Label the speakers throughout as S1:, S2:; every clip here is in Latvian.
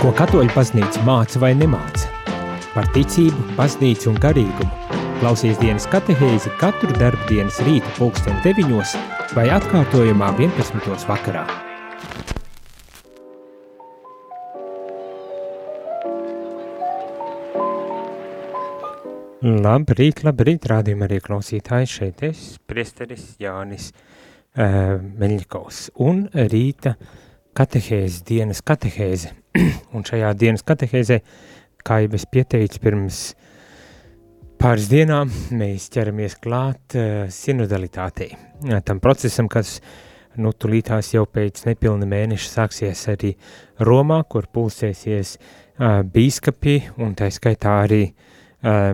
S1: Ko katoļu baznīca māca vai nemāca? Par ticību, baznīcu un garīgumu. Klausies dienas katehēzi katru darbu dienas rīta pulksten 9 vai atkārtojumā 11. vakarā. Labrīt, labrīt, rādījumā arī klausītāji šeit es, priesteris Jānis uh, Meļņikovs un rīta katehēze, dienas katehēze. un šajā dienas katehēzē, kā jau es pieteicu pirms pāris dienām, mēs ķeramies klāt uh, sinodalitātei. Tam procesam, kas nu tulītās jau pēc nepilna mēneša sāksies arī Romā, kur pulsēsies uh, bīskapi un tā skaitā arī uh,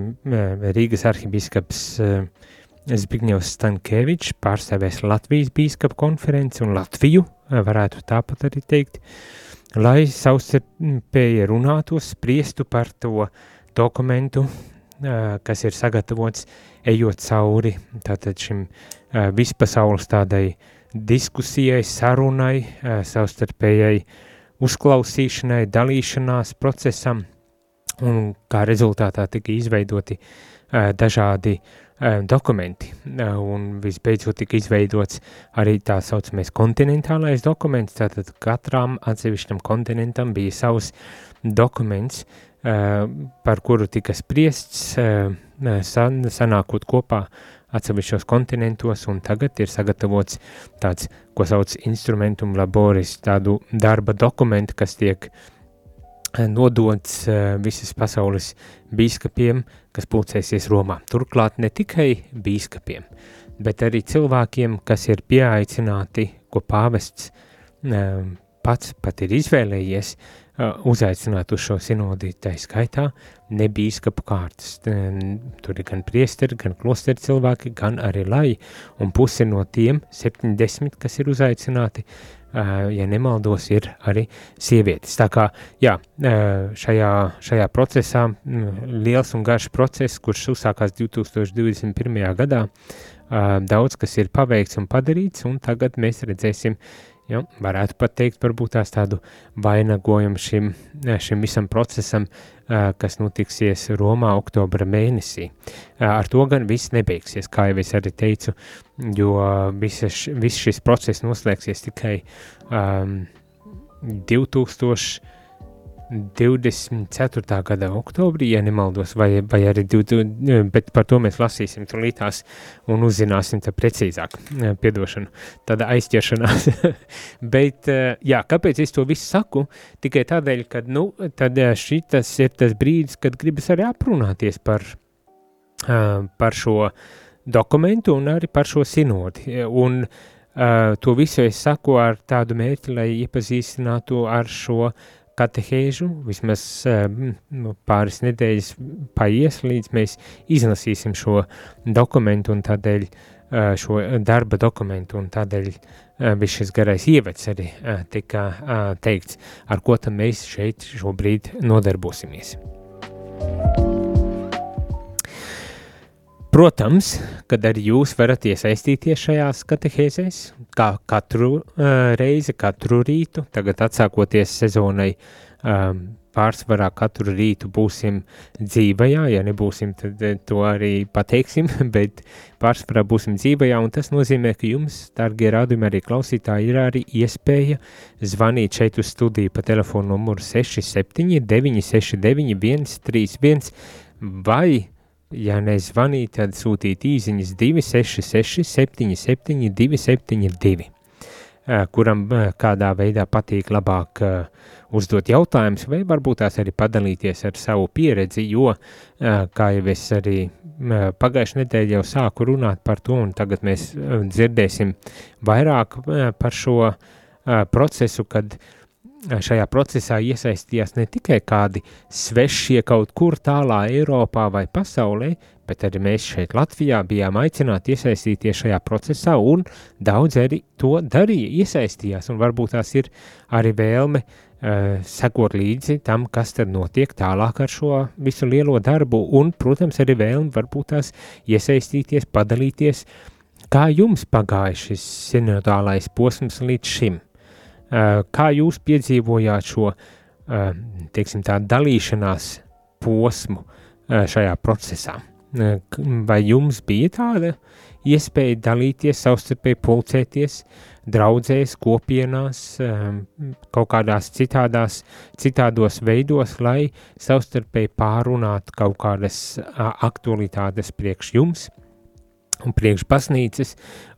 S1: Rīgas arhibīskaps uh, Zbigņevs Stankēvičs pārstāvēs Latvijas bīskapa konferenci un Latviju, varētu tāpat arī teikt, lai savstarpēji runātos, spriestu par to dokumentu, kas ir sagatavots, ejot cauri tātad šim vispasaules tādai diskusijai, sarunai, savstarpējai uzklausīšanai, dalīšanās procesam, un kā rezultātā tika izveidoti dažādi uh, dokumenti, un visbeidzot tika izveidots arī tā saucamais kontinentālais dokuments, tātad katram atsevišķam kontinentam bija savs dokuments, par kuru tika spriests, san, sanākot kopā atsevišķos kontinentos, un tagad ir sagatavots tāds, ko sauc instrumentum laboris, tādu darba dokumentu, kas tiek uh, nodots visas pasaules bīskapiem, kas pulcēsies Romā. Turklāt ne tikai bīskapiem, bet arī cilvēkiem, kas ir pieaicināti, ko pāvests pats pat ir izvēlējies, uzaicināt uz šo sinodi, tā skaitā ne bīskapu kārtas. Tur ir gan priesteri, gan klosteri cilvēki, gan arī lai, un puse no tiem 70, kas ir uzaicināti, ja nemaldos, ir arī sievietes. Tā kā, jā, šajā, šajā procesā, liels un garš process, kurš uzsākās 2021. gadā, daudz kas ir paveikts un padarīts, un tagad mēs redzēsim, Ja, varētu pat teikt, varbūt tās tādu vainagojumu šim, šim visam procesam, kas notiksies Romā oktobra mēnesī. Ar to gan viss nebeigsies, kā jau es arī teicu, jo viss šis process noslēgsies tikai um, 2000 24. gada oktobrī, ja nemaldos, vai, vai arī 20, bet par to mēs lasīsim tulītās un uzzināsim te precīzāk, piedošanu, tāda aizķeršanās. bet, jā, kāpēc es to visu saku? Tikai tādēļ, ka, nu, tad šitas ir tas brīdis, kad gribas arī aprunāties par, par šo dokumentu un arī par šo sinodi. Un to visu es saku ar tādu mērķi, lai iepazīstinātu ar šo uh, katehēžu, vismaz nu, pāris nedēļas paies, līdz mēs izlasīsim šo dokumentu un tādēļ eh, šo darba dokumentu un tādēļ viss šis garais ievads arī tika teikts, ar ko tam mēs šeit šobrīd nodarbosimies. Protams, kad arī jūs varat iesaistīties šajās katehēzēs, kā katru uh, reizi, katru rītu, tagad atsākoties sezonai, um, pārsvarā katru rītu būsim dzīvajā, ja nebūsim, tad to arī pateiksim, bet pārsvarā būsim dzīvajā, un tas nozīmē, ka jums, dārgie rādījumi, arī klausītāji, ir arī iespēja zvanīt šeit uz studiju pa telefonu numuru 67 969 131 vai Ja nezvanīt, tad sūtīt īsiņas 266, 77, 272, kuram kādā veidā patīk labāk uzdot jautājumus, vai varbūt tās arī padalīties ar savu pieredzi, jo, kā jau es arī pagājušajā nedēļā jau sāku runāt par to, un tagad mēs dzirdēsim vairāk par šo procesu, kad uh, šajā procesā iesaistījās ne tikai kādi svešie kaut kur tālā Eiropā vai pasaulē, bet arī mēs šeit Latvijā bijām aicināti iesaistīties šajā procesā, un daudz arī to darīja, iesaistījās, un varbūt tās ir arī vēlme uh, sekot līdzi tam, kas tad notiek tālāk ar šo visu lielo darbu, un, protams, arī vēlme varbūt tās iesaistīties, padalīties, kā jums pagāja šis sinodālais posms līdz šim. Kā jūs piedzīvojāt šo teiksim, tā dalīšanās posmu šajā procesā. Vai jums bija tāda iespēja dalīties, savstarpēji pulcēties, draudzēs, kopienās, kaut kādās citādās, citādos veidos, lai savstarpēji pārunātu kaut kādas aktualitātes priekš jums un priekš baznīcas,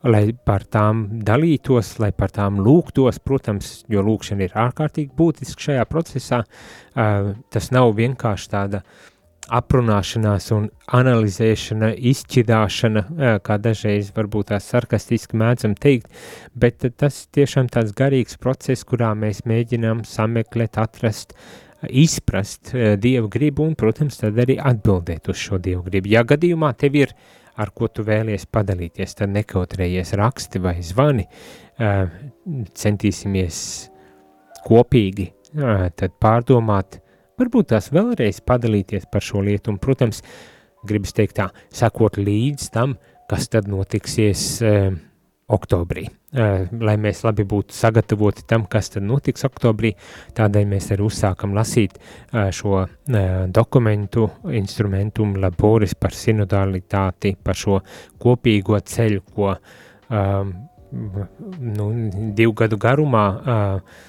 S1: lai par tām dalītos, lai par tām lūgtos, protams, jo lūkšana ir ārkārtīgi būtiska šajā procesā, tas nav vienkārši tāda uh, aprunāšanās un analizēšana, izšķidāšana, kā dažreiz varbūt tā sarkastiski mēdzam teikt, bet tas tiešām tāds garīgs process, kurā mēs mēģinām sameklēt, atrast, izprast Dievu gribu un, protams, tad arī atbildēt uz šo Dievu gribu. Ja gadījumā tev ir, ar ko tu vēlies padalīties, tad nekautrējies raksti vai zvani, centīsimies kopīgi tad pārdomāt, varbūt tās vēlreiz padalīties par šo lietu, un, protams, gribas teikt tā, sakot līdz tam, kas tad notiksies uh, oktobrī. Lai mēs labi būtu sagatavoti tam, kas tad notiks oktobrī, tādēļ mēs arī uzsākam lasīt šo dokumentu, instrumentum laboris par sinodalitāti, par šo kopīgo ceļu, ko um, nu, divu gadu garumā uh,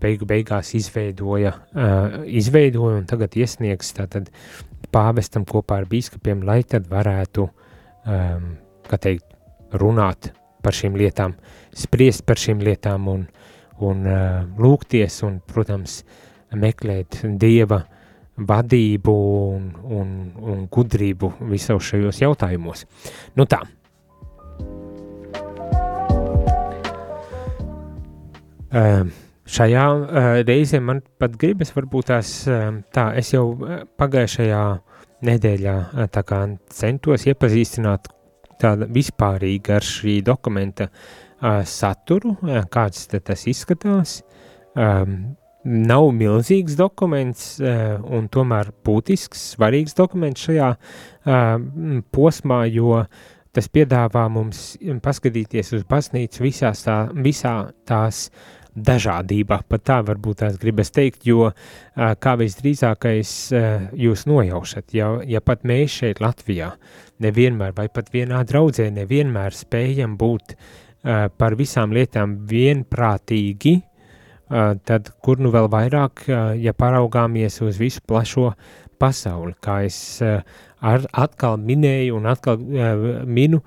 S1: beigu beigās izveidoja, uh, izveidoja un tagad iesniegs tātad pāvestam kopā ar bīskapiem, lai tad varētu, um, kā teikt, runāt par šīm lietām, spriest par šīm lietām un, un uh, lūgties un, protams, meklēt Dieva vadību un, un, un gudrību visos šajos jautājumos. Nu tā. Um, Šajā uh, reizē man pat gribas, varbūt tās uh, tā, es jau pagājušajā nedēļā uh, tā kā centos iepazīstināt tāda vispārīga ar šī dokumenta uh, saturu, uh, kāds tas izskatās. Um, nav milzīgs dokuments, uh, un tomēr būtisks, svarīgs dokuments šajā uh, posmā, jo tas piedāvā mums paskatīties uz baznīcu visās tā, visā tās uh, dažādība, pat tā varbūt tās gribas teikt, jo kā visdrīzākais jūs nojaušat, ja, ja pat mēs šeit Latvijā nevienmēr vai pat vienā draudzē nevienmēr spējam būt par visām lietām vienprātīgi, tad kur nu vēl vairāk, ja paraugāmies uz visu plašo pasauli, kā es ar, atkal minēju un atkal minu,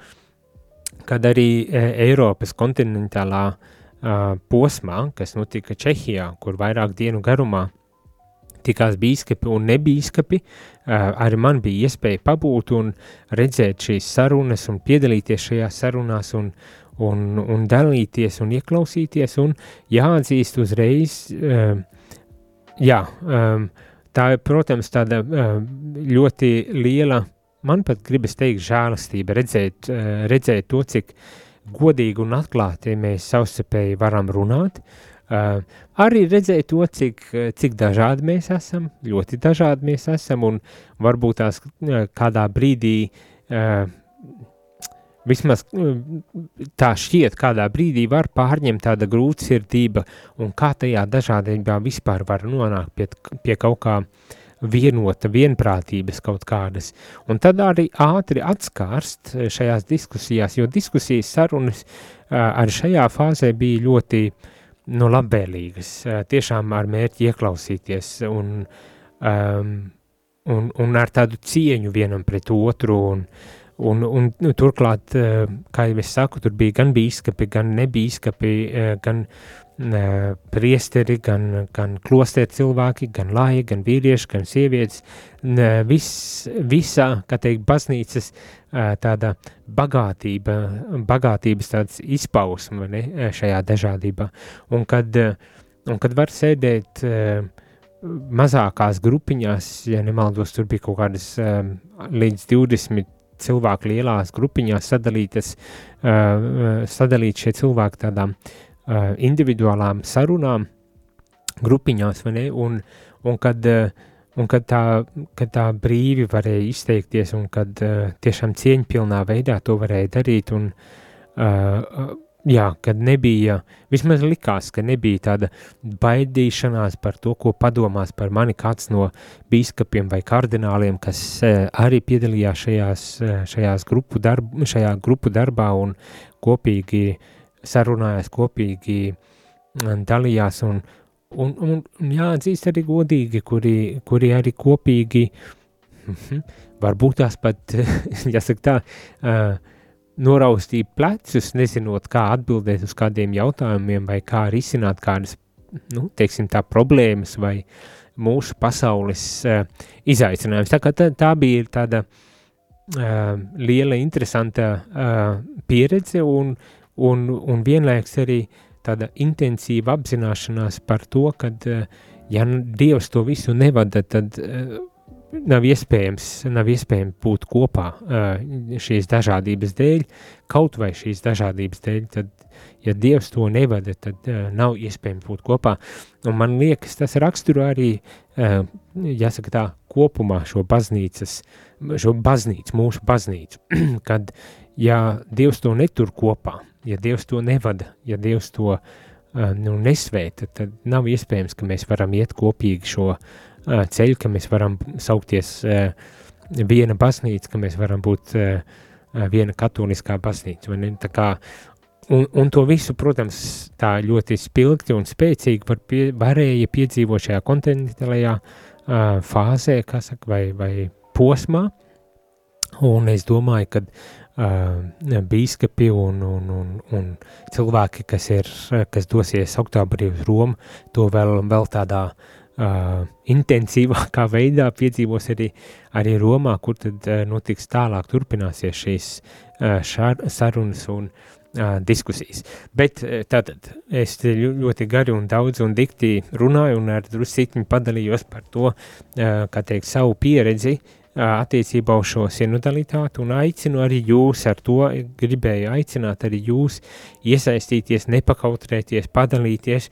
S1: kad arī Eiropas kontinentālā uh, uh, posmā, kas notika Čehijā, kur vairāk dienu garumā tikās bīskapi un nebīskapi, arī man bija iespēja pabūt un redzēt šīs sarunas un piedalīties šajās sarunās un, un, un dalīties un ieklausīties un jāatzīst uzreiz, jā, tā ir, protams, tāda ļoti liela, man pat gribas teikt, žēlastība redzēt, redzēt to, cik godīgi un atklāti mēs savstarpēji varam runāt. Uh, arī redzēt to, cik, cik dažādi mēs esam, ļoti dažādi mēs esam, un varbūt tās uh, kādā brīdī, uh, vismaz tā šķiet, kādā brīdī var pārņemt tāda grūtsirdība, un kā tajā dažādībā vispār var nonākt pie, pie kaut kā uh, vienota, vienprātības kaut kādas. Un tad arī ātri atskārst šajās diskusijās, jo diskusijas sarunas arī šajā fāzē bija ļoti nu, labvēlīgas, tiešām ar mērķi ieklausīties un, um, un, un ar tādu cieņu vienam pret otru un, Un, un nu, turklāt, kā jau es saku, tur bija gan bīskapi, gan nebīskapi, gan priesteri, gan, gan klosteru cilvēki, gan lāji, gan vīrieši, gan sievietes, vis, visā, kā teikt, baznīcas tāda bagātība, bagātības tāds izpausme ne, šajā dažādībā. Un kad, un kad var sēdēt mazākās grupiņās, ja nemaldos, tur bija kaut kādas līdz 20 cilvēku lielās grupiņās sadalītas, sadalīt šie cilvēki tādām uh, individuālām sarunām, grupiņās, vai ne, un, un kad, uh, un kad tā, kad tā brīvi varēja izteikties, un kad uh, tiešām cieņpilnā veidā to varēja darīt, un uh, jā, kad nebija, vismaz likās, ka nebija tāda baidīšanās par to, ko padomās par mani kāds no bīskapiem vai kardināliem, kas arī piedalījās šajās, šajās grupu darb, šajā grupu darbā un kopīgi sarunājās, kopīgi dalījās un, un, un, un jāatzīst arī godīgi, kuri, kuri arī kopīgi, varbūt tās pat, jāsaka tā, uh, noraustīja plecus, nezinot, kā atbildēt uz kādiem jautājumiem vai kā risināt kādas, nu, teiksim tā, problēmas vai mūsu pasaules uh, izaicinājums. Tā tā, tā bija tāda uh, liela, interesanta uh, pieredze un, un, un vienlaiks arī tāda intensīva apzināšanās par to, ka, uh, ja Dievs to visu nevada, tad uh, nav iespējams, nav iespējams būt kopā šīs dažādības dēļ, kaut vai šīs dažādības dēļ, tad, ja Dievs to nevada, tad nav iespējams būt kopā. Un man liekas, tas raksturo arī, jāsaka tā, kopumā šo baznīcas, šo baznīcu, mūsu baznīcu, kad, ja Dievs to netur kopā, ja Dievs to nevada, ja Dievs to nu, nesvēta, tad nav iespējams, ka mēs varam iet kopīgi šo uh, ceļu, ka mēs varam saukties viena baznīca, ka mēs varam būt viena katoliskā baznīca. Kā, un, un to visu, protams, tā ļoti spilgti un spēcīgi var pie, varēja piedzīvot šajā kontinentālajā fāzē, saka, vai, vai posmā, un es domāju, ka bīskapi un, un, un, un cilvēki, kas, ir, kas dosies oktobrī uz Romu, to vēl, vēl tādā uh, intensīvākā veidā piedzīvos arī, arī Romā, kur tad uh, notiks tālāk, turpināsies šīs uh, šar, sarunas un uh, diskusijas. Bet uh, tātad es ļoti gari un daudz un dikti runāju un ar drusciņu padalījos par to, uh, kā teikt, savu pieredzi uh, attiecībā uz šo sinodalitāti un aicinu arī jūs ar to, gribēju aicināt arī jūs iesaistīties, nepakautrēties, padalīties,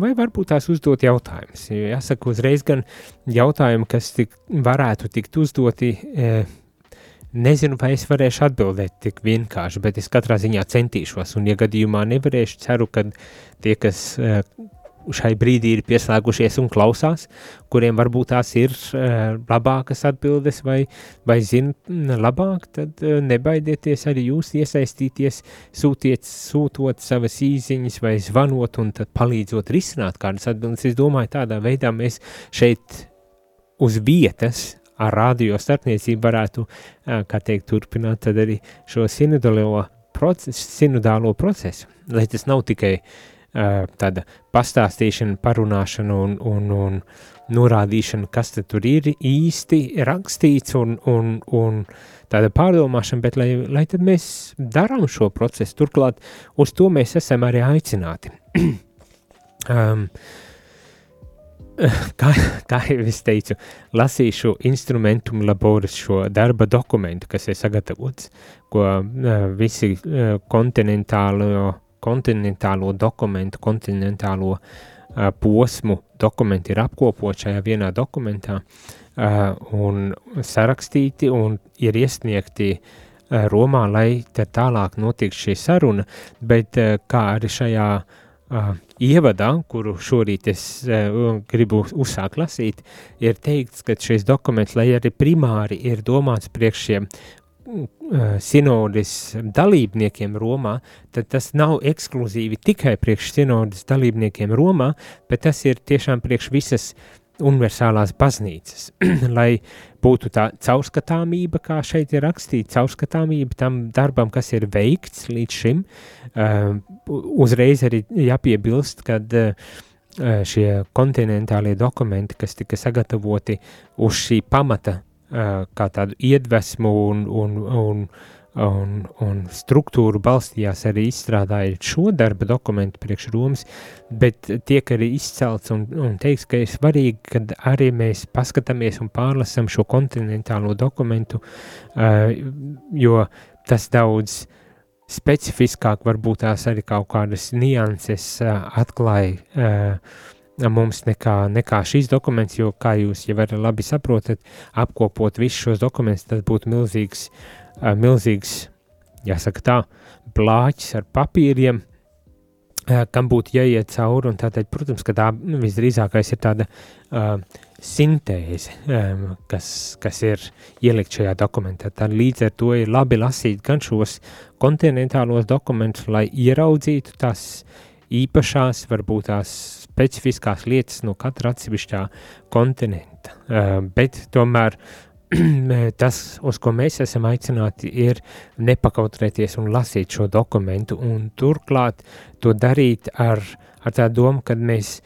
S1: vai varbūt tās uzdot jautājumus. Jāsaka, uzreiz gan jautājumi, kas tik, varētu tikt uzdoti, nezinu, vai es varēšu atbildēt tik vienkārši, bet es katrā ziņā centīšos, un ja gadījumā nevarēšu, ceru, ka tie, kas šai brīdī ir pieslēgušies un klausās, kuriem varbūt tās ir uh, labākas atbildes vai, vai zina mm, labāk, tad uh, nebaidieties arī jūs iesaistīties, sūtiet, sūtot savas īziņas vai zvanot un tad palīdzot risināt kādas atbildes. Es domāju, tādā veidā mēs šeit uz vietas ar radio starpniecību varētu, uh, kā teikt, turpināt tad arī šo sinodālo procesu, sinodālo procesu, lai tas nav tikai uh, tāda pastāstīšana, parunāšana un, un, un norādīšana, kas tur ir īsti rakstīts un, un, un tāda pārdomāšana, bet lai, lai tad mēs darām šo procesu, turklāt uz to mēs esam arī aicināti. um, kā, kā jau es teicu, lasīšu instrumentum laboris šo darba dokumentu, kas ir sagatavots, ko uh, visi uh, kontinentālo kontinentālo dokumentu, kontinentālo uh, posmu. Dokumenti ir apkopot šajā vienā dokumentā uh, un sarakstīti un ir iesniegti uh, Romā, lai tālāk notiek šī saruna, bet uh, kā arī šajā uh, ievadā, kuru šorīt es uh, gribu uzsākt lasīt, ir teikts, ka šis dokuments, lai arī primāri ir domāts priekš šiem sinodes dalībniekiem Romā, tad tas nav ekskluzīvi tikai priekš sinodes dalībniekiem Romā, bet tas ir tiešām priekš visas universālās baznīcas, lai būtu tā caurskatāmība, kā šeit ir rakstīts, caurskatāmība tam darbam, kas ir veikts līdz šim. Uh, uzreiz arī jāpiebilst, kad uh, šie kontinentālie dokumenti, kas tika sagatavoti uz šī pamata kā tādu iedvesmu un, un, un, un, un struktūru balstījās arī izstrādājot šo darba dokumentu priekš Romas, bet tiek arī izcelts un, un teiks, ka ir svarīgi, kad arī mēs paskatāmies un pārlasam šo kontinentālo dokumentu, jo tas daudz specifiskāk varbūt tās arī kaut kādas nianses atklāja mums nekā, nekā šīs dokuments, jo, kā jūs jau labi saprotat, apkopot visus šos dokumentus, tas būtu milzīgs, uh, milzīgs jāsaka tā, blāķis ar papīriem, kam būtu jāiet cauri, un tātad, protams, ka tā nu, visdrīzākais ir tāda uh, sintēze, um, kas, kas ir ielikt šajā dokumentā. Tad līdz ar to ir labi lasīt gan šos kontinentālos dokumentus, lai ieraudzītu tās īpašās, varbūt tās specifiskās lietas no katra atsevišķā kontinenta. Bet tomēr tas, uz ko mēs esam aicināti, ir nepakautrēties un lasīt šo dokumentu, un turklāt to darīt ar, ar tā domu, ka mēs,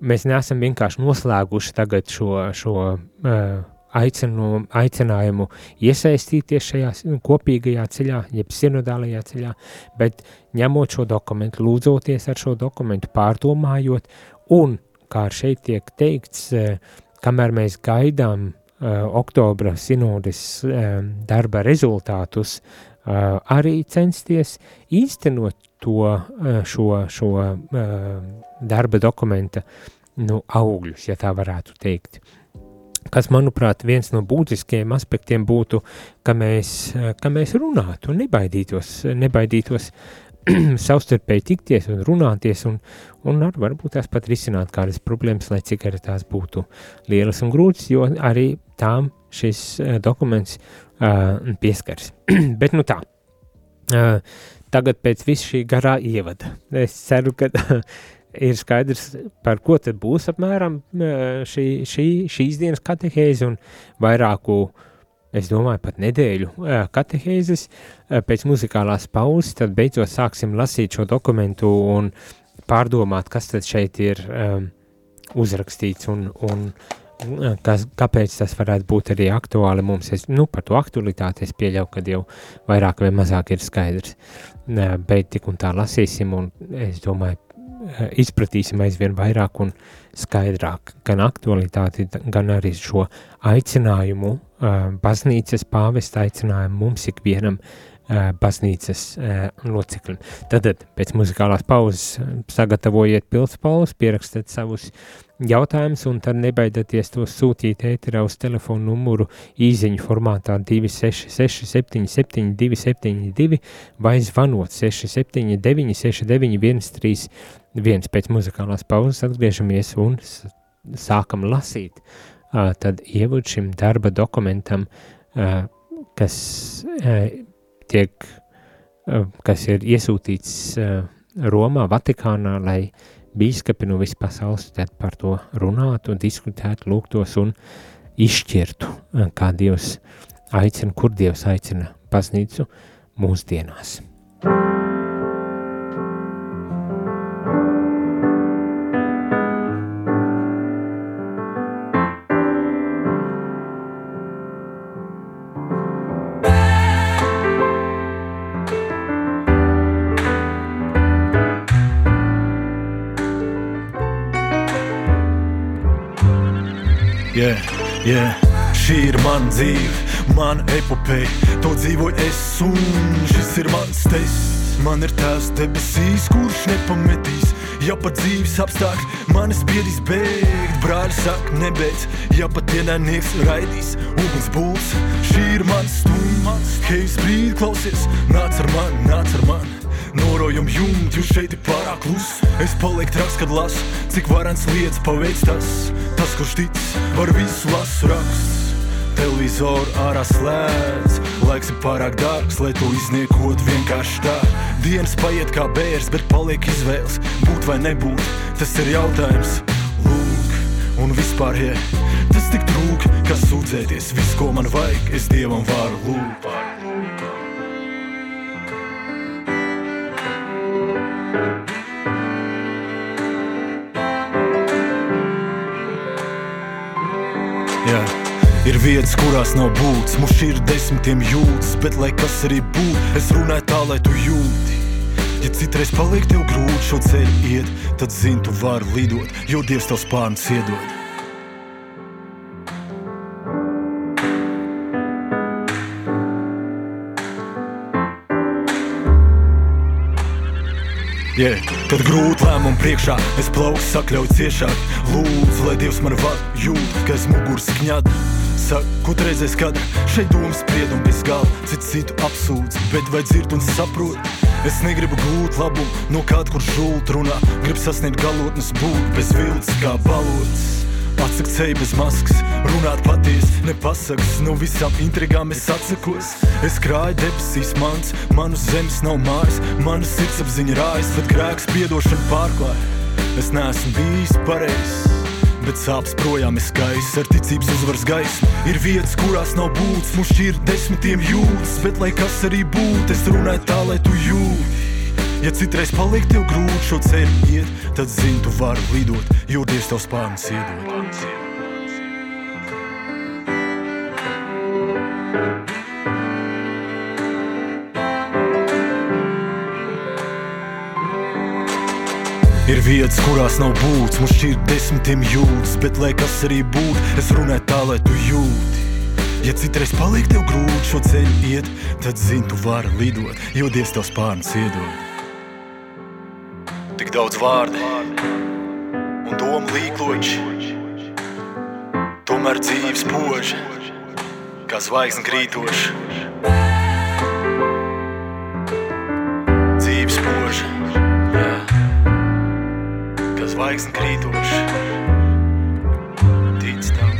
S1: mēs neesam vienkārši noslēguši tagad šo, šo uh, aicinu, aicinājumu iesaistīties šajā kopīgajā ceļā, jeb sinodālajā ceļā, bet ņemot šo dokumentu, lūdzoties ar šo dokumentu, pārdomājot, un, kā šeit tiek teikts, uh, kamēr mēs gaidām uh, oktobra sinodes uh, darba rezultātus, arī censties īstenot to, šo, šo darba dokumenta nu, augļus, ja tā varētu teikt. Kas, manuprāt, viens no būtiskiem aspektiem būtu, ka mēs, ka mēs runātu un nebaidītos, nebaidītos savstarpēji tikties un runāties un, un ar, varbūt tās pat risināt kādas problēmas, lai cik arī tās būtu lielas un grūtas, jo arī tām šis uh, dokuments uh, pieskars. Bet nu tā, uh, tagad pēc visu šī garā ievada, es ceru, ka ir skaidrs, par ko tad būs apmēram šī, šī, šīs dienas katehēze un vairāku es domāju, pat nedēļu katehēzes, pēc muzikālās pauzes, tad beidzot sāksim lasīt šo dokumentu un pārdomāt, kas tad šeit ir um, uzrakstīts un, un kas, kāpēc tas varētu būt arī aktuāli mums. Es, nu, par to aktualitāti es pieļauju, ka jau vairāk vai mazāk ir skaidrs, bet tik un tā lasīsim un es domāju, izpratīsim aizvien vairāk un skaidrāk gan aktualitāti, gan arī šo aicinājumu baznīcas pāvesta aicinājumu mums ikvienam baznīcas loceklim. Tad pēc muzikālās pauzes sagatavojiet pildspalvas, pierakstiet savus jautājumus un tad nebaidieties to sūtīt ēterā uz telefonu numuru īziņu formātā 266 77 272 vai zvanot 679 69 131 pēc muzikālās pauzes atgriežamies un sākam lasīt tad ievūt šim darba dokumentam, kas tiek, kas ir iesūtīts Romā, Vatikānā, lai bīskapi no visas pasaules tad par to runātu un diskutētu, lūgtos un izšķirtu, kā Dievs aicina, kur Dievs aicina baznīcu mūsdienās.
S2: Yeah. Šī ir mana dzīve, mana epopeja. To dzīvoju es, un šis ir mans tests. Man ir tās debesīs, kurš nepametīs. Ja pat dzīves apstākļi manis biedīs bēgt, brāļi saka, nebeidz. Ja pat ienaidnieks raidīs uguns būs, šī ir mans stūms. Hei, sprīd, klausies, nāc ar mani, nāc ar mani. Norojam jumti, jo šeit ir pārāk kluss. Es palieku traks, kad lasu, cik varens lietas paveic tas. Tas, kurš tic, var visu lasu raksts. Televizoru ārā slēdz, laiks ir pārāk dārgs, lai to izniekot vienkārši tā. Dienas paiet kā bērs, bet paliek izvēles, būt vai nebūt. Tas ir jautājums, lūk, un vispār, ja tas tik trūk, kas sūdzēties, viss, ko man vajag, es dievam varu lūgt. Vietas, kurās nav būtis, mums ir desmitiem jūtas, bet lai kas arī būtu, es runāju tā, lai tu jūti. Ja citreiz paliek tev grūti šo ceļu iet, tad zini, tu vari lidot, jo Dievs tev spārns iedod. Yeah. Kad grūti lēmumu priekšā, es plaukstu sakļauju ciešāk. Lūdzu, lai Dievs man vada jūt, ka es muguras kņadu saka, ko tu redzēsi kadrā. Šeit domas spriedumi bez gala, citu citu apsūdz, bet vai dzird un saprot? Es negribu gūt labumu no kāda, kurš žult runā, grib sasniegt galotnes būt bez vilts kā balots. Atsakt ceļu bez maskas, runāt patiesi, nepasakas, no visām intrigām es atsakos. Es krāju debesīs, mans, manu zemes nav mājas, mana sirdsapziņa rājas, bet grēks piedošana pārklāja. Es neesmu bijis pareizs bet sāpes projām ir skaists. Ar ticības uzvaras gaismu ir vietas, kurās nav būtis. Mums šķir desmitiem jūtas, bet lai kas arī būtu, es runāju tā, lai tu jūti. Ja citreiz paliek tev grūti šo ceļu iet, tad zini, tu vari lidot, jo Dievs tev spārns iedod. Ir vietas, kurās nav būts, mums šķir desmitiem jūtas, bet lai kas arī būtu, es runāju tā, lai tu jūti. Ja citreiz paliek tev grūti šo ceļu iet, tad zini, tu vari lidot, jo Dievs tev spārns iedod. Tik daudz vārdu un domu līkloči, tomēr dzīves poža, kā zvaigznes krītoša. Zvaigzne krītoša. Tic tam.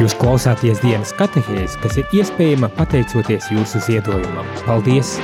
S1: Jūs klausāties dienas katehēs, kas ir iespējama pateicoties jūsu ziedojumam. Paldies!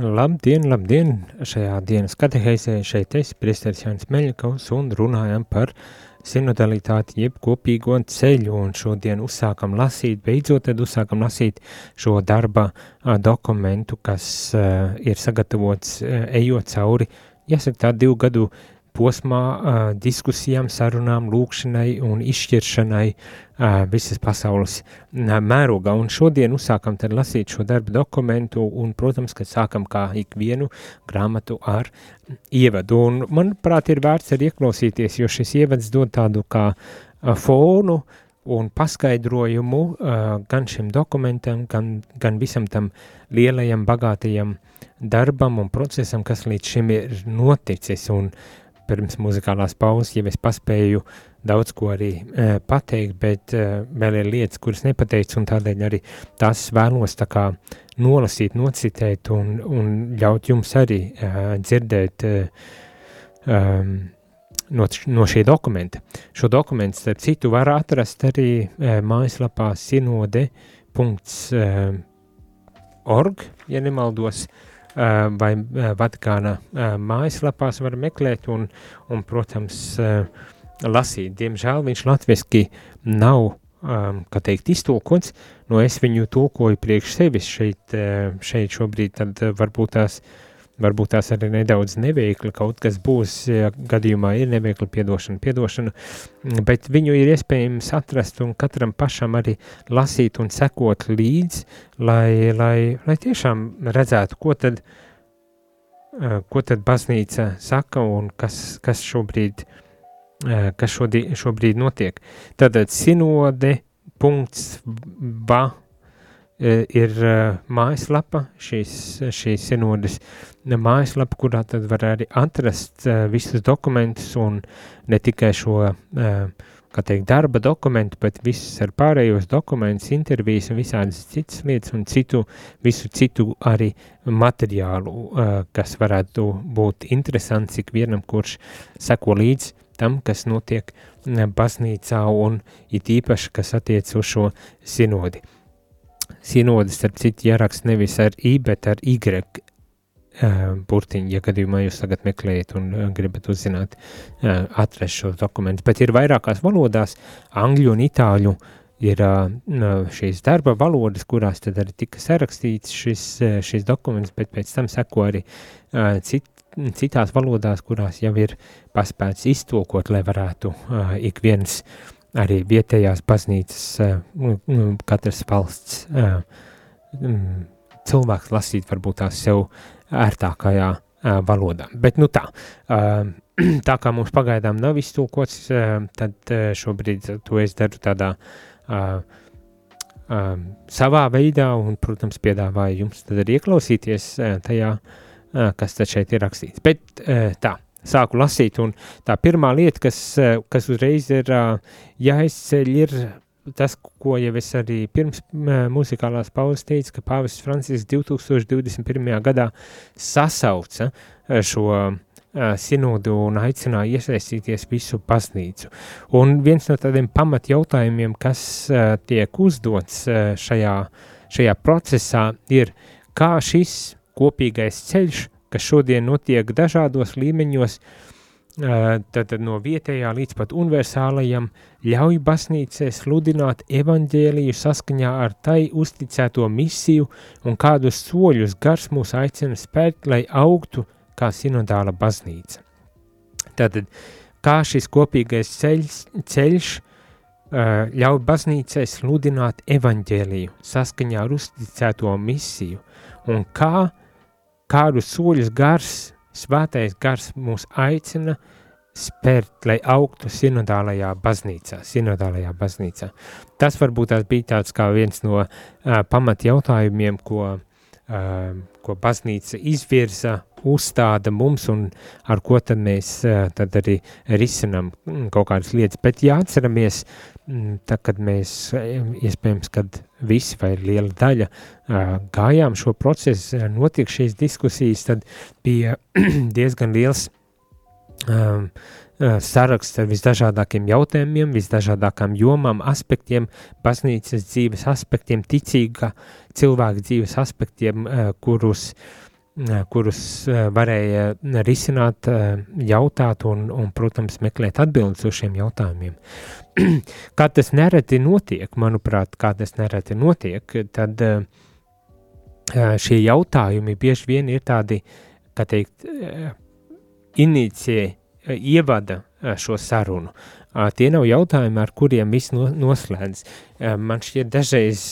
S1: Labdien, labdien! Šajā dienas katehēzē šeit es, priesteris Jānis Meļakovs, un runājam par uh, sinodalitāti, jeb kopīgo ceļu, un šodien uzsākam lasīt, beidzot tad uzsākam lasīt šo darba a, dokumentu, kas a, ir sagatavots a, ejot cauri, jāsaka tā, divu gadu posmā uh, diskusijām, sarunām, lūkšanai un izšķiršanai uh, visas pasaules uh, mērogā. Un šodien uzsākam tad lasīt šo darbu dokumentu un, protams, ka sākam kā ikvienu grāmatu ar ievadu. Un, manuprāt, ir vērts arī ieklausīties, jo šis ievads dod tādu kā uh, fonu un paskaidrojumu uh, gan šim dokumentam, gan, gan visam tam lielajam, bagātajam darbam un procesam, kas līdz šim ir noticis. Un, uh, pirms muzikālās pauzes, ja es paspēju daudz ko arī e, pateikt, bet e, vēl ir lietas, kuras nepateicu, un tādēļ arī tās vēlos tā kā nolasīt, nocitēt un, un ļaut jums arī e, dzirdēt e, um, no, no šī dokumenta. Šo dokumentu, starp citu, var atrast arī e, mājaslapā sinode.org, ja nemaldos, e, vai Vatikāna mājaslapās var meklēt un, un protams, lasīt. Diemžēl viņš latviski nav, kā teikt, iztulkots, no es viņu tulkoju priekš sevis šeit, šeit šobrīd, tad varbūt tās uh, varbūt tās arī nedaudz neveikli, kaut kas būs, ja gadījumā ir neveikli piedošana, piedošana, bet viņu ir iespējams atrast un katram pašam arī lasīt un sekot līdz, lai, lai, lai tiešām redzētu, ko tad, eh, ko tad baznīca saka un kas, kas šobrīd, eh, kas šodī, šobrīd notiek. Tātad sinode punkts ba Eh, ir eh, mājaslapa, šīs, šīs sinodas mājaslapa, kurā tad var arī atrast eh, visus dokumentus un ne tikai šo, kā teikt, darba dokumentu, bet visus ar pārējos dokumentus, intervijas un visādas citas lietas un citu, visu citu arī materiālu, kas varētu būt interesants ikvienam, kurš seko līdz tam, kas notiek baznīcā un it īpaši, kas attiec uz šo sinodi. Sinodas, starp citu, jāraksta nevis ar I, bet ar Y burtiņu, ja gadījumā jūs tagad meklējat un gribat uzzināt, atrast šo dokumentu. Bet ir vairākās valodās, angļu un itāļu ir šīs darba valodas, kurās tad arī tika sarakstīts šis, šis dokuments, bet pēc tam seko arī cit, citās valodās, kurās jau ir paspēts iztulkot, lai varētu ik viens uh, arī vietējās baznīcas, uh, katras valsts uh, um, cilvēks lasīt varbūt tās sev ērtākajā uh, valodā. Bet nu tā, tā kā mums pagaidām nav iztulkots, uh, tad šobrīd to es daru tādā savā veidā, un, protams, piedāvāju jums tad arī ieklausīties tajā, kas tad šeit ir rakstīts. Bet tā, sāku lasīt, un tā pirmā lieta, kas, uh, kas uzreiz ir uh, jāizceļ, ir tas, ko jau es arī pirms uh, muzikālās pauzes teicu, ka Pāvests Francisks 2021. gadā sasauca šo sinodu un aicināja iesaistīties visu baznīcu. Un viens no tādiem pamat jautājumiem, kas tiek uzdots šajā, šajā procesā, ir, kā šis kopīgais ceļš, kas šodien notiek dažādos līmeņos, tad no vietējā līdz pat universālajam, ļauj baznīcē sludināt evaņģēliju saskaņā ar tai uzticēto misiju un kādus soļus gars mūs aicina spērt, lai augtu kā sinodāla baznīca. Tātad, kā šis kopīgais ceļš, ceļš ļauj baznīcai sludināt evaņģēliju saskaņā ar uzticēto misiju, un kā, kādus soļus gars, svētais gars mūs aicina spērt, lai augtu sinodālajā baznīcā, sinodālajā baznīcā. Tas varbūt tās bija tāds kā viens no uh, pamat jautājumiem, ko, uh, ko baznīca izvirza uzstāda mums un ar ko tad mēs tad arī risinam mm, kaut kādas lietas. Bet jāatceramies, tad, kad mēs iespējams, kad visi vai liela daļa gājām šo procesu, notiek šīs diskusijas, tad bija diezgan liels um, saraksts ar visdažādākiem jautājumiem, visdažādākām jomām, aspektiem, baznīcas dzīves aspektiem, ticīga cilvēka dzīves aspektiem, kurus uh, kurus varēja risināt, jautāt un, un, protams, meklēt atbildes uz šiem jautājumiem. kā tas nereti notiek, manuprāt, kā tas nereti notiek, tad šie jautājumi bieži vien ir tādi, kā teikt, inicie, ievada šo sarunu. Tie nav jautājumi, ar kuriem viss noslēdz. Man šķiet, dažreiz,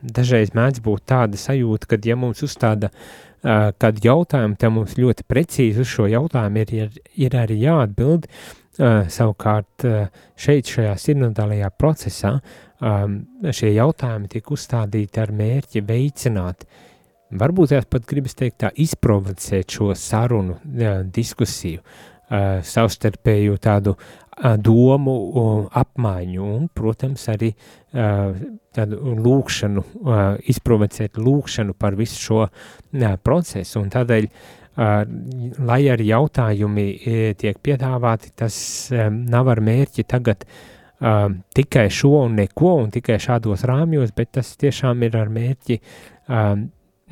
S1: dažreiz mēdz būt tāda sajūta, ka, ja mums uzstāda uh, kad jautājumi tam mums ļoti precīzi uz šo jautājumu ir, ir, ir arī jāatbild. Savukārt šeit, šajā sinodālajā procesā, šie jautājumi tiek uzstādīti ar mērķi veicināt, varbūt tās pat gribas teikt tā, izprovocēt šo sarunu, diskusiju, savstarpēju tādu domu apmaiņu un, protams, arī tādu lūkšanu, izprovocēt lūkšanu par visu šo procesu. Un tādēļ, lai arī jautājumi tiek piedāvāti, tas nav ar mērķi tagad tikai šo un neko un tikai šādos rāmjos, bet tas tiešām ir ar mērķi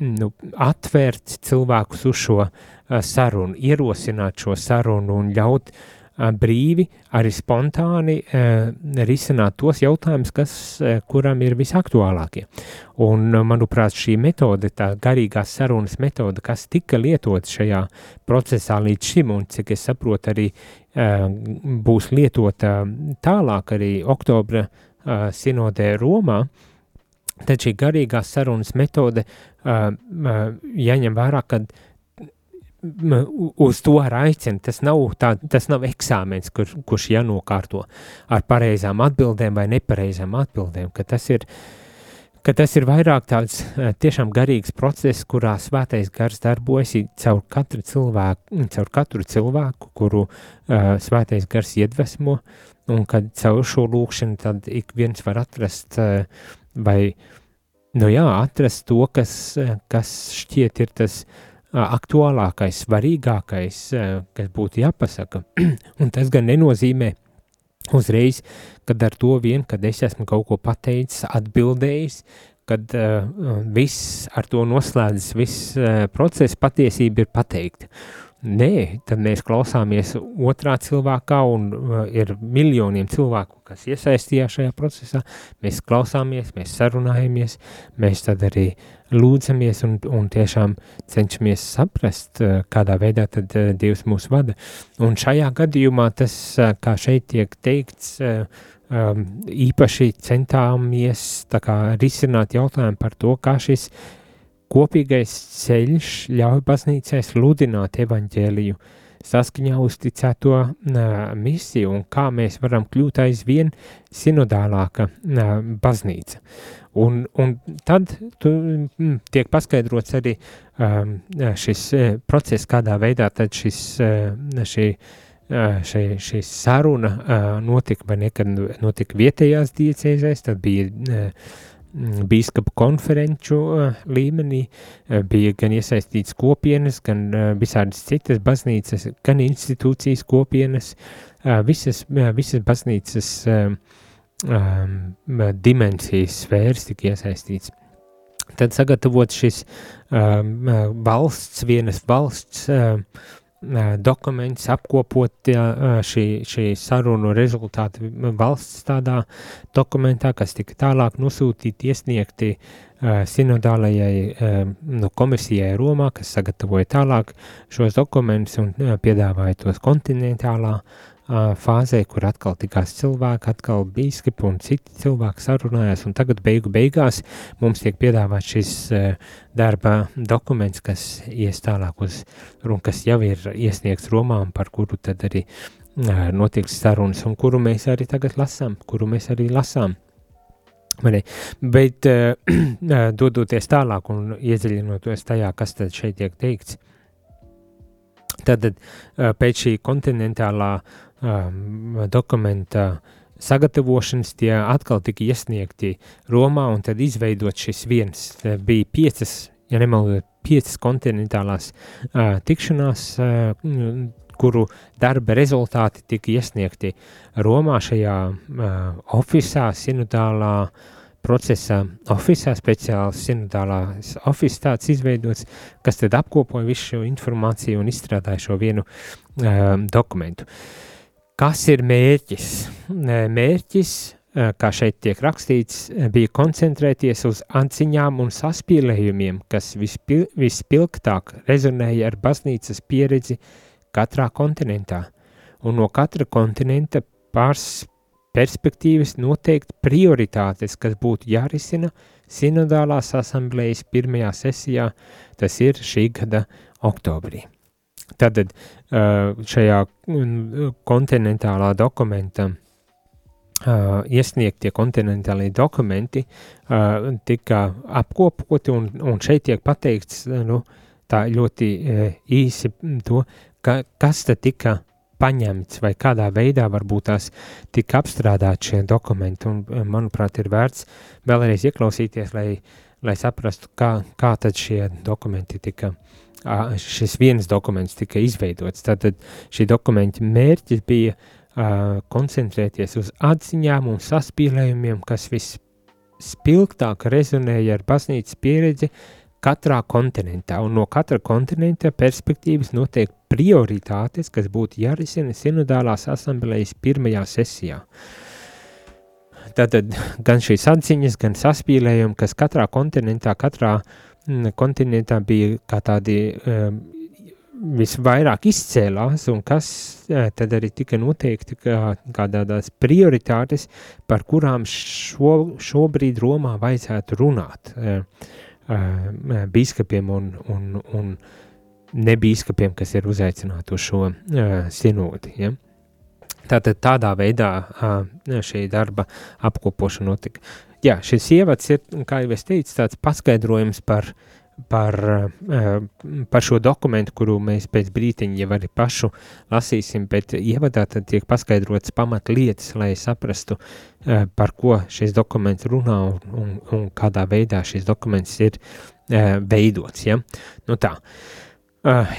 S1: nu, atvērt cilvēkus uz šo sarunu, ierosināt šo sarunu un ļaut uh, brīvi, arī spontāni risināt tos jautājumus, kas, kuram ir visaktuālākie. Un, manuprāt, šī metode, tā garīgās sarunas metode, kas tika lietota šajā procesā līdz šim, un cik es saprotu, arī būs lietota tālāk arī oktobra sinodē Romā, tad šī garīgās sarunas metode jāņem vērā, kad uz to aicina. Tas nav, tā, tas nav eksāmens, kur, kurš jānokārto ar pareizām atbildēm vai nepareizām atbildēm. Tas ir, tas ir vairāk tāds eh, tiešām garīgs process, kurā svētais gars darbojas caur katru cilvēku, caur katru cilvēku kuru uh, svētais gars iedvesmo, un kad caur šo lūkšanu tad ik viens var atrast uh, vai, nu jā, atrast to, kas, kas šķiet ir tas uh, aktuālākais, svarīgākais, kas būtu jāpasaka. un tas gan nenozīmē uzreiz, kad ar to vien, kad es esmu kaut ko pateicis, atbildējis, kad uh, viss ar to noslēdzas, viss uh, process patiesība ir pateikta. Nē, tad mēs klausāmies otrā cilvēkā, un uh, ir miljoniem cilvēku, kas iesaistījās šajā procesā. Mēs klausāmies, mēs sarunājamies, mēs tad arī lūdzamies un, un tiešām cenšamies saprast, uh, kādā veidā tad uh, Dievs mūs vada. Un šajā gadījumā tas, uh, kā šeit tiek teikts, uh, um, īpaši centāmies kā, risināt jautājumu par to, kā šis Kopīgais ceļš ļauj baznīcai sludināt evaņģēliju saskaņā uzticēto uh, misiju un kā mēs varam kļūt aizvien sinodālāka uh, baznīca. Un, un tad tu, mm, tiek paskaidrots arī um, šis process, kādā veidā tad šis, šī, šī, šī saruna notika, vai nekad notika vietējās diecēzēs, tad bija Mm, bīskapu konferenču uh, līmenī, uh, bija gan iesaistīts kopienas, gan uh, visādas citas baznīcas, gan institūcijas kopienas, visas, visas baznīcas dimensijas sfēras tika iesaistīts. Tad sagatavot šis um, valsts, vienas valsts um, dokuments, apkopot šī, šī sarunu rezultāti valsts tādā dokumentā, kas tika tālāk nosūtīti, iesniegti sinodālajai nu, komisijai Romā, kas sagatavoja tālāk šos dokumentus un piedāvāja tos kontinentālā fāzē, kur atkal tikās cilvēki, atkal bīskapi un citi cilvēki sarunājās, un tagad beigu beigās mums tiek piedāvāts šis darba dokuments, kas ies tālāk uz, un kas jau ir iesniegts Romā, un par kuru tad arī notiks sarunas, un kuru mēs arī tagad lasām, kuru mēs arī lasām. Bet dodoties tālāk un iedziļinoties tajā, kas tad šeit tiek teikts, tad pēc šī kontinentālā uh, dokumenta sagatavošanas tie atkal tika iesniegti Romā un tad izveidot šis viens. Bija piecas, ja nemaldu, piecas kontinentālās uh, tikšanās, uh, kuru darba rezultāti tika iesniegti Romā šajā uh, oficiālā, sinodālā procesa oficiālā, speciāls sinodālās oficiāls tāds izveidots, kas tad apkopoja visu šo informāciju un izstrādāja šo vienu uh, dokumentu. Uh, Kas ir mērķis? Mērķis, kā šeit tiek rakstīts, bija koncentrēties uz atziņām un saspīlējumiem, kas vispil, vispilgtāk rezonēja ar baznīcas pieredzi katrā kontinentā, un no katra kontinenta pārs perspektīvas noteikt prioritātes, kas būtu jārisina sinodālās asamblējas pirmajā sesijā, tas ir šī gada oktobrī. Tātad šajā kontinentālā dokumenta iesniegtie kontinentālie dokumenti tika apkopoti un, un šeit tiek pateikts nu, tā ļoti īsi to, ka, kas tad tika paņemts vai kādā veidā varbūt tās tika apstrādāt šie dokumenti. Un, manuprāt, ir vērts vēlreiz ieklausīties, lai, lai saprastu, kā, kā tad šie dokumenti tika uh, šis viens dokuments tika izveidots. Tātad šī dokumenta mērķis bija uh, koncentrēties uz atziņām un saspīlējumiem, kas vispilgtāk rezonēja ar baznīcas pieredzi katrā kontinentā, un no katra kontinenta perspektīvas notiek prioritātes, kas būtu jārisina sinodālās asamblējas pirmajā sesijā. Tātad gan šīs atziņas, gan saspīlējumi, kas katrā kontinentā, katrā uh, kontinentā bija kā tādi um, visvairāk izcēlās un kas uh, tad arī tika noteikti kā, kā tādas prioritātes, par kurām šo, šobrīd Romā vajadzētu runāt uh, uh, bīskapiem un, un, un nebīskapiem, kas ir uzaicināti uz šo uh, sinodi. Ja? Tātad tādā veidā uh, šī darba apkopošana notika jā, šis ievads ir, kā jau es teicu, tāds paskaidrojums par, par, eh, par šo dokumentu, kuru mēs pēc brīteņa jau arī pašu lasīsim, bet ievadā tad tiek paskaidrots pamat lietas, lai saprastu, eh, par ko šis dokuments runā un, un, un kādā veidā šis dokuments ir eh, veidots, ja? Nu tā,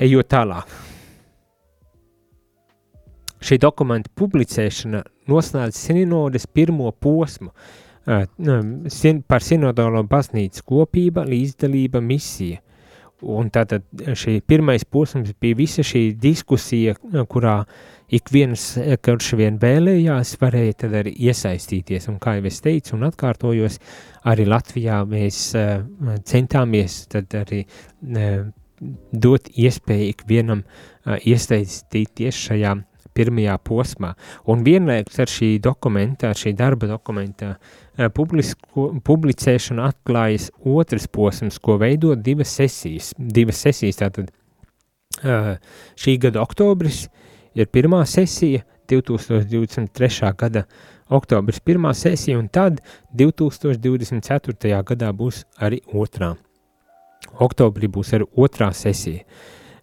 S1: ejot tālāk. Šī dokumenta publicēšana noslēdz sinodes pirmo posmu, uh, par sinodālo baznīcu kopība, līdzdalība, misija. Un tātad šī pirmais posms bija visa šī diskusija, kurā ik viens, kurš vien vēlējās, varēja tad arī iesaistīties. Un kā jau es teicu un atkārtojos, arī Latvijā mēs uh, centāmies tad arī dot iespēju ik vienam uh, iesaistīties šajā pirmajā posmā. Un vienlaikus ar šī dokumenta, ar šī darba dokumenta uh, publisko, publicēšanu atklājas otrs posms, ko veido divas sesijas. Divas sesijas tātad šī gada oktobris ir pirmā sesija, 2023. gada oktobris pirmā sesija, un tad 2024. gadā būs arī otrā. Oktobrī būs arī otrā sesija,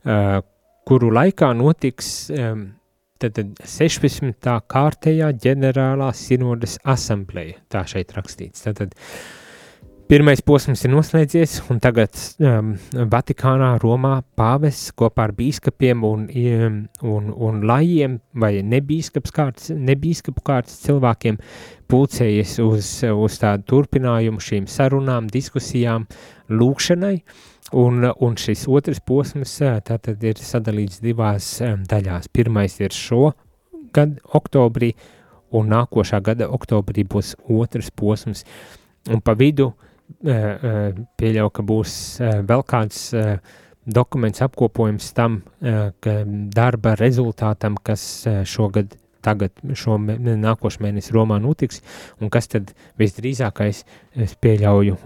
S1: uh, kuru laikā notiks tad, tad 16. kārtējā ģenerālā sinodas asambleja, tā šeit rakstīts. Tad, tad Pirmais posms ir noslēdzies, un tagad um, Vatikānā, Romā pāvests kopā ar bīskapiem un, um, un, un lajiem vai nebīskapu kārtas, kārtas cilvēkiem pulcējies uz, uz tādu turpinājumu šīm sarunām, diskusijām, lūkšanai, un, un šis otrs posms uh, tātad ir sadalīts divās um, daļās. Pirmais ir šo gadu oktobrī, un nākošā gada oktobrī būs otrs posms, un pa vidu uh, pieļauju, ka būs vēl kāds dokuments apkopojums tam darba rezultātam, kas šogad tagad šo nākošo mēnesi Romā notiks, un kas tad visdrīzākais, es pieļauju,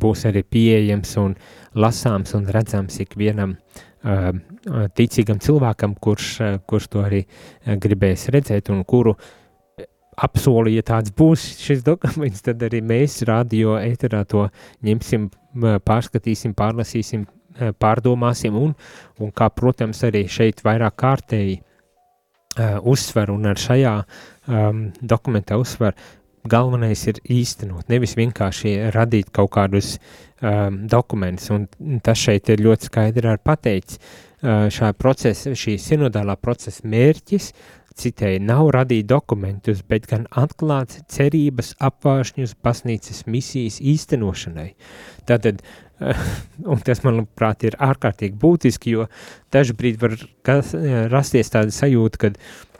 S1: būs arī pieejams un lasāms un redzams ikvienam ticīgam cilvēkam, kurš, kurš to arī gribēs redzēt un kuru apsolīja, ja tāds būs šis dokuments, tad arī mēs radio eterā to ņemsim, pārskatīsim, pārlasīsim, pārdomāsim un, un kā, protams, arī šeit vairāk kārtēji uh, uzsver un ar šajā um, dokumentā uzsver, galvenais ir īstenot, nevis vienkārši radīt kaut kādus um, dokumentus, un tas šeit ir ļoti skaidri pateicis. Uh, šā procesa, šī sinodālā procesa mērķis citēji, nav radīt dokumentus, bet gan atklāt cerības apvāršņus baznīcas misijas īstenošanai. Tātad, un tas, manuprāt, ir ārkārtīgi būtiski, jo dažbrīd var rasties tāda sajūta, ka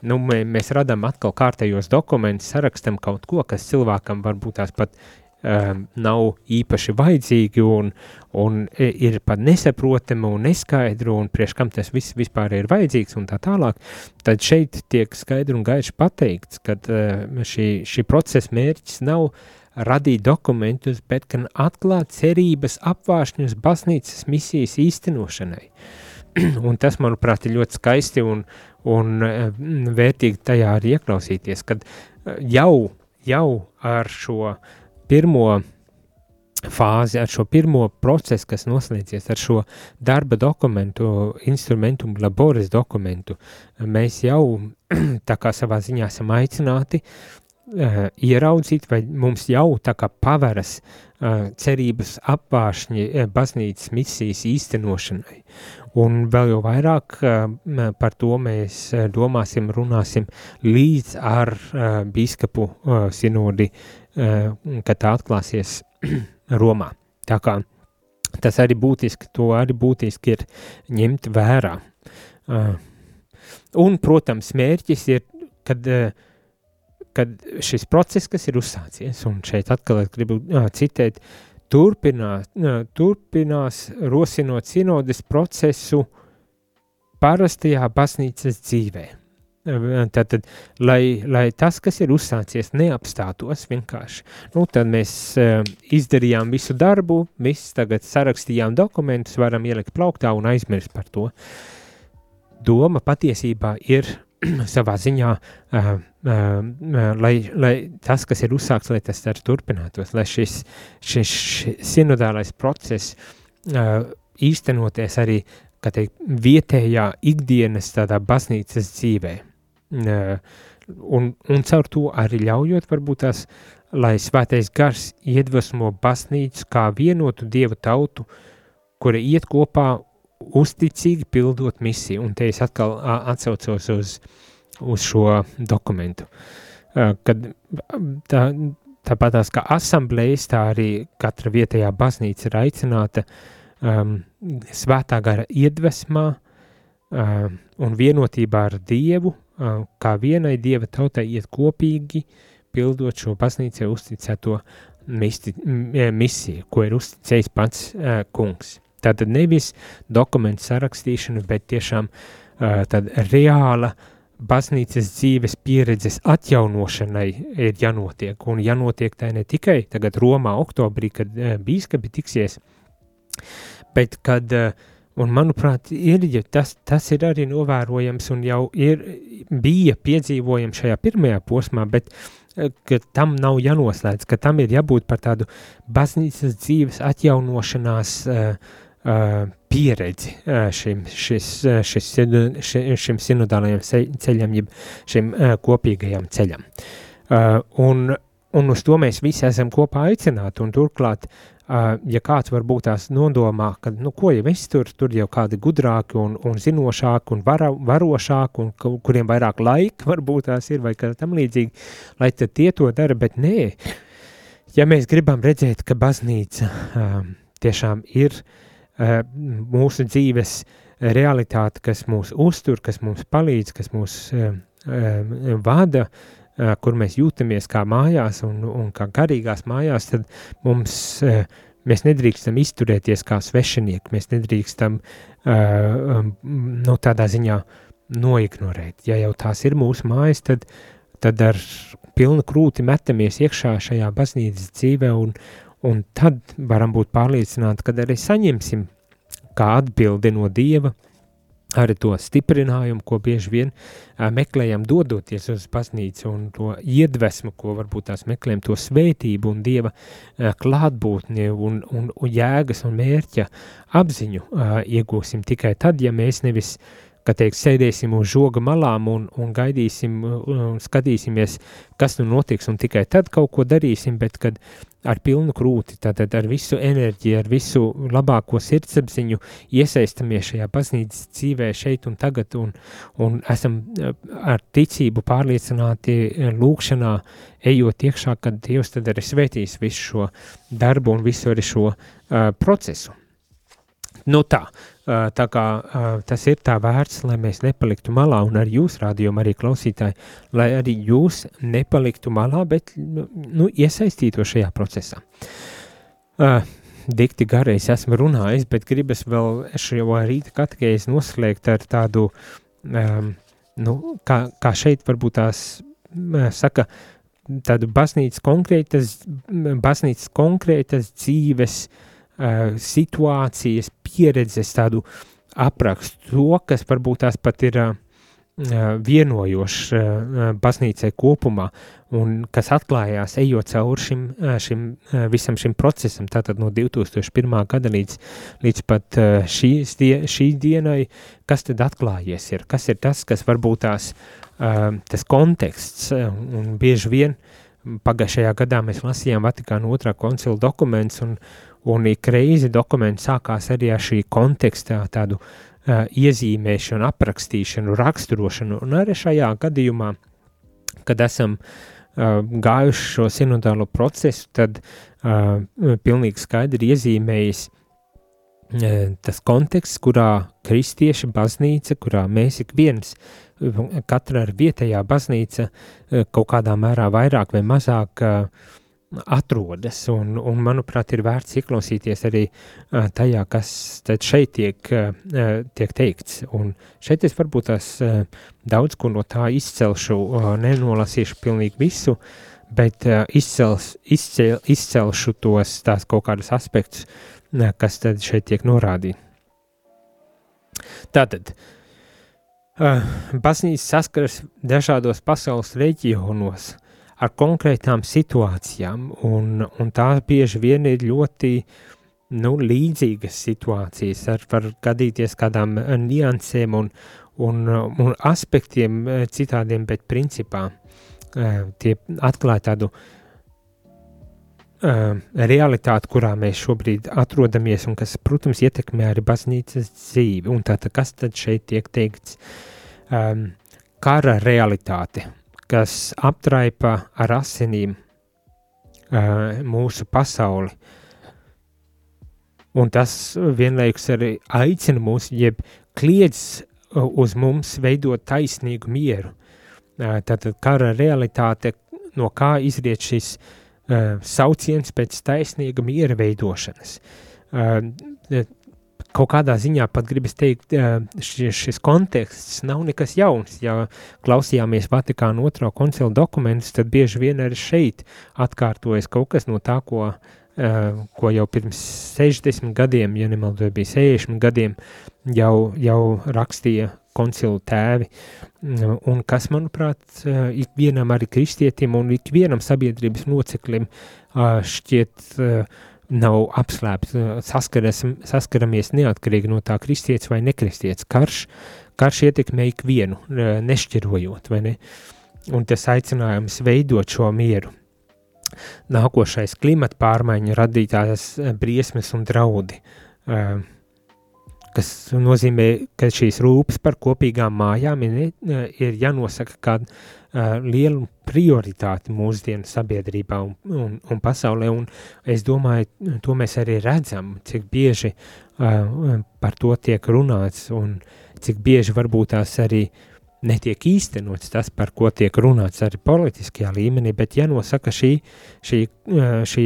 S1: nu, mēs radām atkal kārtējos dokumentus, sarakstam kaut ko, kas cilvēkam varbūt tās pat um, nav īpaši vajadzīgi un, un ir pat nesaprotami un neskaidri un priekš kam tas viss vispār ir vajadzīgs un tā tālāk, tad šeit tiek skaidri un gaiši pateikts, ka uh, šī, šī procesa mērķis nav radīt dokumentus, bet gan atklāt cerības apvāršņus baznīcas misijas īstenošanai. un tas, manuprāt, ir ļoti skaisti un, un vērtīgi tajā arī ieklausīties, kad jau, jau ar šo uh, pirmo fāzi, ar šo pirmo procesu, kas noslēdzies ar šo darba dokumentu, instrumentu, laboras dokumentu, mēs jau tā kā savā ziņā esam aicināti uh, ieraudzīt, vai mums jau tā kā paveras uh, cerības apvāršņi uh, baznīcas misijas īstenošanai. Un vēl jau vairāk uh, par to mēs domāsim, runāsim līdz ar uh, bīskapu uh, sinodi uh, Eh, kad tā atklāsies Romā. Tā kā tas arī būtiski, to arī būtiski ir ņemt vērā. Eh, un, protams, mērķis ir, kad, eh, kad šis process, kas ir uzsācies, un šeit atkal gribu citēt, turpinās, turpinās rosinot sinodes procesu parastajā baznīcas dzīvē. Tātad, lai, lai tas, kas ir uzsācies, neapstātos vienkārši. Nu, tad mēs uh, izdarījām visu darbu, viss tagad sarakstījām dokumentus, varam ielikt plauktā un aizmirst par to. Doma patiesībā ir savā ziņā, uh, uh, lai, lai tas, kas ir uzsākts, lai tas arī turpinātos, lai šis, šis, šis sinodālais process uh, īstenoties arī teikt, vietējā ikdienas tādā baznīcas dzīvē un, un caur to arī ļaujot varbūt tās, lai svētais gars iedvesmo baznīcu kā vienotu dieva tautu, kura iet kopā uzticīgi pildot misiju, un te es atkal atsaucos uz, uz šo dokumentu. Kad tā, tāpat tās kā asamblējas, tā arī katra vietējā baznīca ir aicināta um, svētā gara iedvesmā um, un vienotībā ar Dievu kā vienai dieva tautai iet kopīgi, pildot šo baznīcai uzticēto misti, misiju, ko ir uzticējis pats uh, kungs. Tātad nevis dokumentu sarakstīšana, bet tiešām uh, tad reāla baznīcas dzīves pieredzes atjaunošanai ir jānotiek, un jānotiek tā ne tikai tagad Romā oktobrī, kad uh, bīskapi tiksies, bet kad uh, un manuprāt, ir, ja tas, tas ir arī novērojams un jau ir, bija piedzīvojams šajā pirmajā posmā, bet ka tam nav jānoslēdz, ka tam ir jābūt par tādu baznīcas dzīves atjaunošanās uh, Uh, pieredzi uh, šim, šis, uh, šis, šim sinodālajam ceļam, jeb šim kopīgajam ceļam. Un, un uz to mēs visi esam kopā aicināti, un turklāt, ja kāds varbūt tās nodomā, ka, nu, ko jau es tur, tur jau kādi gudrāki un, un zinošāki un vara, varošāki, un kuriem vairāk laika varbūt tās ir, vai kā tam līdzīgi, lai tad tie to dara, bet nē, ja mēs gribam redzēt, ka baznīca tiešām ir uh, mūsu dzīves realitāte, kas mūs uztur, kas mums palīdz, kas mūs eh, eh, vada, kur mēs jūtamies kā mājās un, un kā garīgās mājās, tad mums, mēs nedrīkstam izturēties kā svešinieki, mēs nedrīkstam nu, tādā ziņā noignorēt. Ja jau tās ir mūsu mājas, tad, tad ar pilnu krūti metamies iekšā šajā baznīcas dzīvē un, Un tad varam būt pārliecināti, ka arī saņemsim kā atbildi no Dieva arī to stiprinājumu, ko bieži vien meklējam dodoties uz baznīcu un to iedvesmu, ko varbūt tās meklējam, to svētību un Dieva klātbūtni un, un, un jēgas un mērķa apziņu iegūsim tikai tad, ja mēs nevis ka teikt, sēdēsim uz žoga malām un, un gaidīsim un skatīsimies, kas nu notiks, un tikai tad kaut ko darīsim, bet kad ar pilnu krūti, tātad ar visu enerģiju, ar visu labāko sirdsapziņu iesaistamies šajā baznīcas dzīvē šeit un tagad, un, un esam eh, ar ticību pārliecināti eh, lūkšanā, ejot iekšā, kad Dievs tad arī svētīs visu šo darbu un visu arī šo uh, procesu. Nu tā, tā kā tas ir tā vērts, lai mēs nepaliktu malā, un arī jūs, rādījumi, arī klausītāji, lai arī jūs nepaliktu malā, bet nu, iesaistīto šajā procesā. Dikti gareiz esmu runājis, bet gribas vēl šo rīta katehēzi noslēgt ar tādu, um, nu, kā, kā šeit varbūt tās saka, tādu baznīcas konkrētas, baznīcas konkrētas dzīves uh, situācijas, pieredzes, tādu aprakstu to, kas varbūt tās pat ir uh, vienojošs uh, baznīcai kopumā un kas atklājās ejot cauri šim, šim visam šim procesam, tātad no 2001. gada līdz, līdz pat šīs die, šī dienai, kas tad atklājies ir, kas ir tas, kas varbūt tās, tas konteksts, un bieži vien pagājušajā gadā mēs lasījām Vatikāna otrā koncila dokuments, un, Un ik reizi dokuments sākās arī ar šī kontekstā tādu uh, iezīmēšanu, aprakstīšanu, raksturošanu, un arī šajā gadījumā, kad esam uh, gājuši šo sinodālo procesu, tad uh, pilnīgi skaidri iezīmējis uh, tas konteksts, kurā kristieši baznīca, kurā mēs ik viens, katra ar vietējā baznīca uh, kaut kādā mērā vairāk vai mazāk uh, atrodas, un, un manuprāt, ir vērts ieklausīties arī tajā, kas šeit tiek, tiek teikts. Un šeit es varbūt tās daudz ko no tā izcelšu, nenolasīšu pilnīgi visu, bet izcels, izcel, izcelšu tos tās kaut kādus aspektus, kas tad šeit tiek norādīti. Tātad, baznīca saskaras dažādos pasaules reģionos, uh, ar konkrētām situācijām, un, un tās bieži vien ir ļoti nu, līdzīgas situācijas, ar var gadīties kādām eh, niansēm un, un, un aspektiem eh, citādiem, bet principā eh, tie atklāja tādu realitāti, kurā mēs šobrīd atrodamies, un kas, protams, ietekmē arī baznīcas dzīvi. Un tātad, kas tad šeit tiek teikts? Um, kara realitāte, kas aptraipa ar asinīm uh, mūsu pasauli. Un tas vienlaikus arī aicina mūs, jeb kliedz uz mums veidot taisnīgu mieru. Uh, tātad kara realitāte, no kā izriet šis uh, sauciens pēc taisnīga miera veidošanas. Uh, kaut kādā ziņā pat gribas teikt, šis, šis konteksts nav nekas jauns. Ja klausījāmies Vatikāna otrā koncila dokumentus, tad bieži vien arī šeit atkārtojas kaut kas no tā, ko ko jau pirms 60 gadiem, ja nemaldoju, bija 60 gadiem, jau, jau rakstīja koncilu tēvi, un kas, manuprāt, ikvienam arī kristietim un ikvienam sabiedrības loceklim šķiet nav apslēpts, saskaras, saskaramies neatkarīgi no tā kristietis vai nekristietis. Karš, karš ietekmē ikvienu, nešķirojot, vai ne? Un tas aicinājums veidot šo mieru. Nākošais klimata pārmaiņu radītās briesmas un draudi. Uh, kas nozīmē, ka šīs rūpes par kopīgām mājām ir, ir jānosaka kā uh, liela prioritāte mūsdienu sabiedrībā un, un, un pasaulē, un es domāju, to mēs arī redzam, cik bieži uh, par to tiek runāts, un cik bieži varbūt tās arī uh, netiek īstenots tas, par ko tiek runāts arī politiskajā līmenī, bet jānosaka šī, šī, šī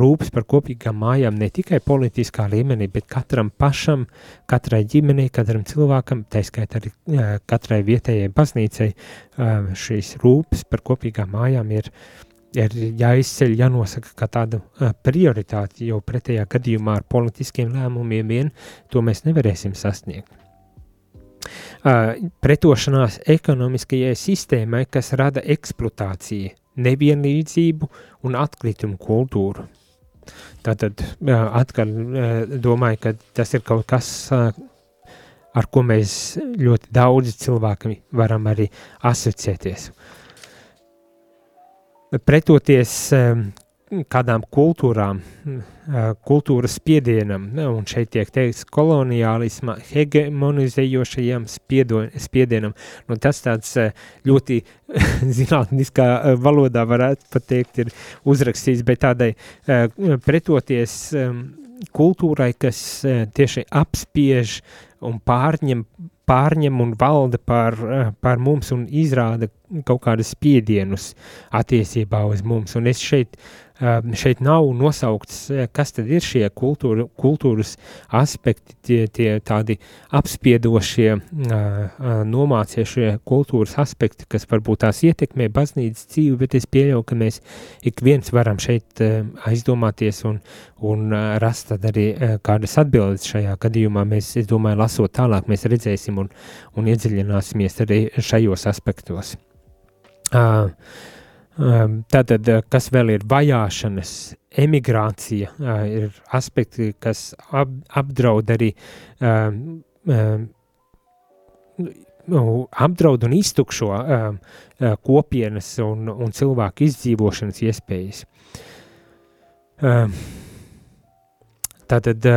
S1: rūpes par kopīgām mājām ne tikai politiskā līmenī, bet katram pašam, katrai ģimenei, katram cilvēkam, tā skaitā arī katrai vietējai baznīcai, šīs rūpes par kopīgām mājām ir, ir jāizceļ, jānosaka kā tāda prioritāte, jo pretējā gadījumā ar politiskiem lēmumiem vien to mēs nevarēsim sasniegt pretošanās ekonomiskajai sistēmai, kas rada eksploatāciju, nevienlīdzību un atkritumu kultūru. Tātad atkal domāju, ka tas ir kaut kas, ar ko mēs ļoti daudzi cilvēki varam arī asociēties. Pretoties kādām kultūrām, kultūras spiedienam, un šeit tiek teikts koloniālisma hegemonizējošajam spiedienam. Nu, tas tāds ļoti zinātniskā valodā varētu pateikt ir uzrakstīts, bet tādai pretoties kultūrai, kas tieši apspiež un pārņem pārņem un valda par, par mums un izrāda kaut kādus spiedienus attiecībā uz mums. Un es šeit šeit nav nosaukts, kas tad ir šie kultūra, kultūras aspekti, tie, tie tādi apspiedošie, nomāciešie kultūras aspekti, kas varbūt tās ietekmē baznīcas dzīvi, bet es pieļauju, ka mēs ik viens varam šeit aizdomāties un, un rast tad arī kādas atbildes šajā gadījumā. Mēs, es domāju, lasot tālāk, mēs redzēsim un, un iedziļināsimies arī šajos aspektos. Uh, tātad, eh, kas vēl ir vajāšanas, emigrācija, eh, ir aspekti, kas ap, apdraud arī um, um, apdraud un iztukšo um, kopienas un, un cilvēku izdzīvošanas iespējas. Tātad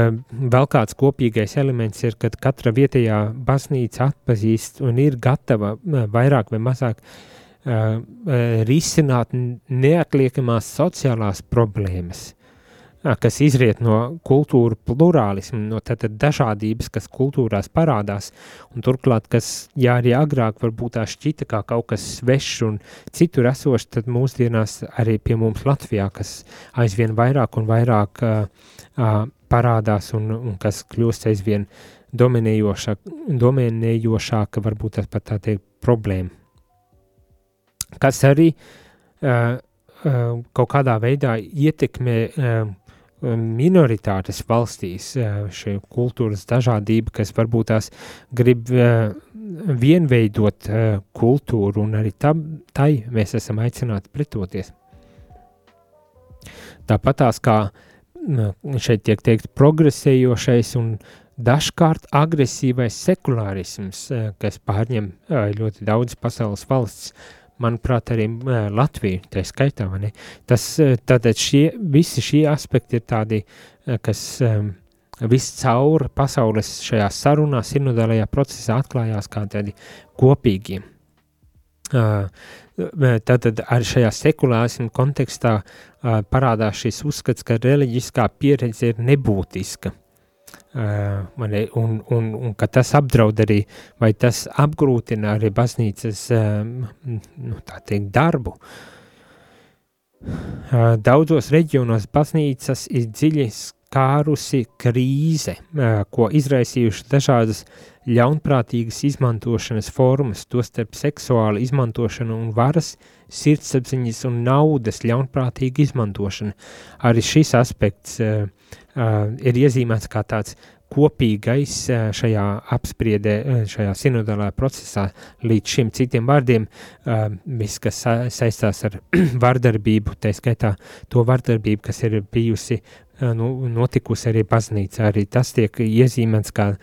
S1: vēl kāds kopīgais elements ir, kad katra vietējā baznīca atpazīst un ir gatava vairāk vai mazāk uh, uh, risināt neatliekamās sociālās problēmas, uh, kas izriet no kultūra plurālismu, no tātad dažādības, kas kultūrās parādās, un turklāt, kas, ja arī agrāk varbūt tā šķita kā kaut kas svešs un citur esošs, tad mūsdienās arī pie mums Latvijā, kas aizvien vairāk un vairāk uh, uh, parādās un, un kas kļūst aizvien dominējošāk, dominējošāka, varbūt tas pat tā teikt, problēma kas arī uh, uh, kaut kādā veidā ietekmē uh, minoritātes valstīs, uh, šī kultūras dažādība, kas varbūt tās grib uh, vienveidot uh, kultūru, un arī tam, tai mēs esam aicināti pretoties. Tāpat tās kā šeit tiek teikt progresējošais un dažkārt agresīvais sekulārisms, kas pārņem ļoti daudz pasaules valsts, manuprāt, arī Latviju, tā skaitā? Tas, tātad šie, visi šie aspekti ir tādi, kas viscaur pasaules šajā sarunā, sinodālajā procesā atklājās kā tādi kopīgi. Tātad arī šajā sekulārismu kontekstā parādās šis uzskats, ka reliģiskā pieredze ir nebūtiska Uh, un, un, un ka tas apdraud arī, vai tas apgrūtina arī baznīcas um, nu, teikt, darbu. Uh, daudzos reģionos baznīcas ir dziļi skārusi krīze, ko izraisījuši dažādas ļaunprātīgas izmantošanas formas, tostarp seksuāla izmantošana un varas, sirdsapziņas un naudas ļaunprātīga izmantošana. Arī šis aspekts uh, ir iezīmēts kā tāds kopīgais šajā apspriedē, šajā sinodālā procesā līdz šim citiem vārdiem, viss, kas saistās ar vardarbību, tā skaitā to vardarbību, kas ir bijusi nu, notikusi arī baznīca, arī tas tiek iezīmēts kā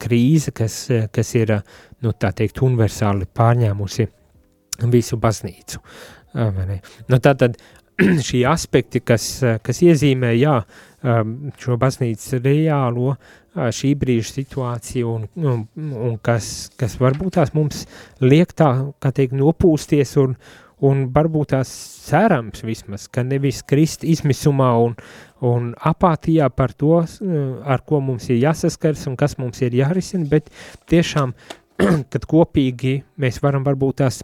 S1: krīze, kas, kas ir, nu, tā teikt, universāli pārņēmusi visu baznīcu. Nu, tātad šī aspekti, kas, kas iezīmē, jā, šo baznīcas reālo šī brīža situāciju un, un, un kas, kas varbūt tās mums liek tā, kā teikt, nopūsties un, un varbūt tās cerams vismaz, ka nevis krist izmisumā un, un apātijā par to, ar ko mums ir jāsaskars un kas mums ir jārisina, bet tiešām, kad kopīgi mēs varam varbūt tās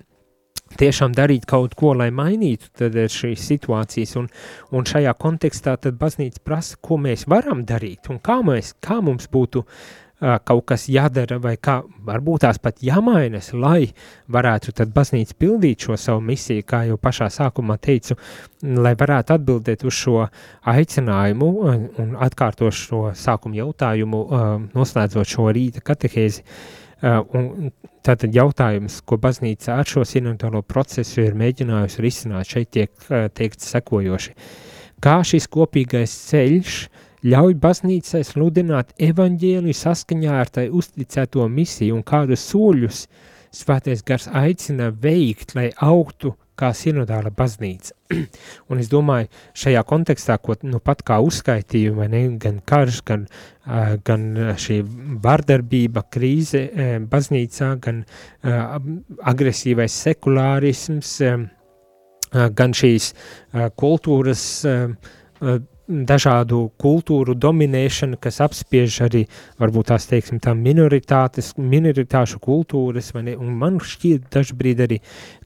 S1: tiešām darīt kaut ko, lai mainītu šīs situācijas, un, un šajā kontekstā tad baznīca prasa, ko mēs varam darīt, un kā, mēs, kā mums būtu uh, kaut kas jādara, vai kā varbūt tās pat jāmainas, lai varētu tad baznīca pildīt šo savu misiju, kā jau pašā sākumā teicu, lai varētu atbildēt uz šo aicinājumu un, atkārtošu šo sākumu jautājumu, uh, noslēdzot šo rīta katehēzi, uh, un Tātad jautājums, ko baznīca ar šo sinodālo procesu ir mēģinājusi risināt, šeit tiek teikts sekojoši. Kā šis kopīgais ceļš ļauj baznīcai sludināt evaņģēliju saskaņā ar tai uzticēto misiju un kādus soļus svētais gars aicina veikt, lai augtu kā sinodāla baznīca. un es domāju, šajā kontekstā, ko nu pat kā uzskaitīju, vai ne, gan karš, gan, uh, gan šī vardarbība, krīze uh, baznīcā, gan uh, agresīvais sekulārisms, uh, gan šīs uh, kultūras uh, dažādu kultūru dominēšana, kas apspiež arī, varbūt tās, teiksim, tā minoritātes, minoritāšu kultūras, vai ne, un man šķiet dažbrīd arī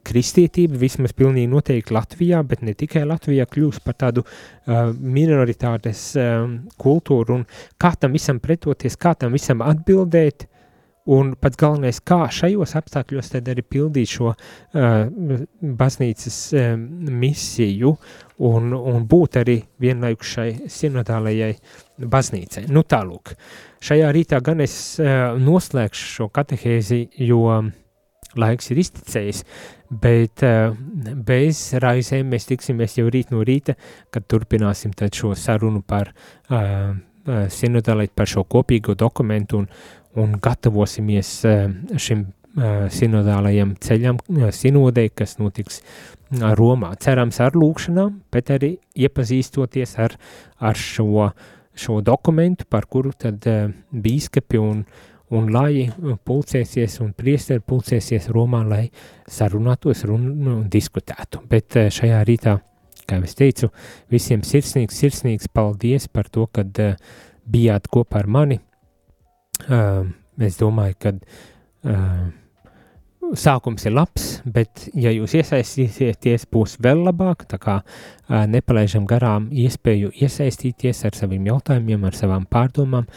S1: kristietība, vismaz pilnīgi noteikti Latvijā, bet ne tikai Latvijā, kļūst par tādu uh, minoritātes uh, kultūru, un kā tam visam pretoties, kā tam visam atbildēt, Un pats galvenais, kā šajos apstākļos tad arī pildīt šo uh, baznīcas uh, misiju un, un būt arī vienlaikus šai sinodālajai baznīcai. Nu tālūk, šajā rītā gan es uh, noslēgšu šo katehēzi, jo laiks ir izticējis, bet uh, bez raizēm mēs tiksimies jau rīt no rīta, kad turpināsim šo sarunu par uh, sinodālēt par šo kopīgo dokumentu un, un gatavosimies eh, šim eh, sinodālajam ceļam, eh, sinodei, kas notiks Romā. Cerams ar lūkšanām, bet arī iepazīstoties ar, ar šo, šo dokumentu, par kuru tad bīskapi un, un lai pulcēsies un priesteri pulcēsies Romā, lai sarunātos un, un diskutētu. Bet šajā rītā, kā es teicu, visiem sirsnīgs, sirsnīgs paldies par to, kad bijāt kopā ar mani, es domāju, ka uh, sākums ir labs, bet, ja jūs iesaistīsieties, būs vēl labāk. Tā kā uh, nepalaidām garām iespēju iesaistīties ar saviem jautājumiem, ar savām pārdomām,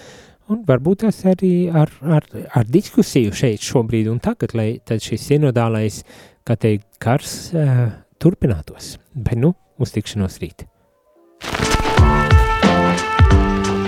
S1: un varbūt tas arī ar, ar, ar diskusiju šeit, šobrīd un tagad, lai šis sinodālais, kā teikt, kars uh, turpinātos. Bet nu, uz tikšanos rīt!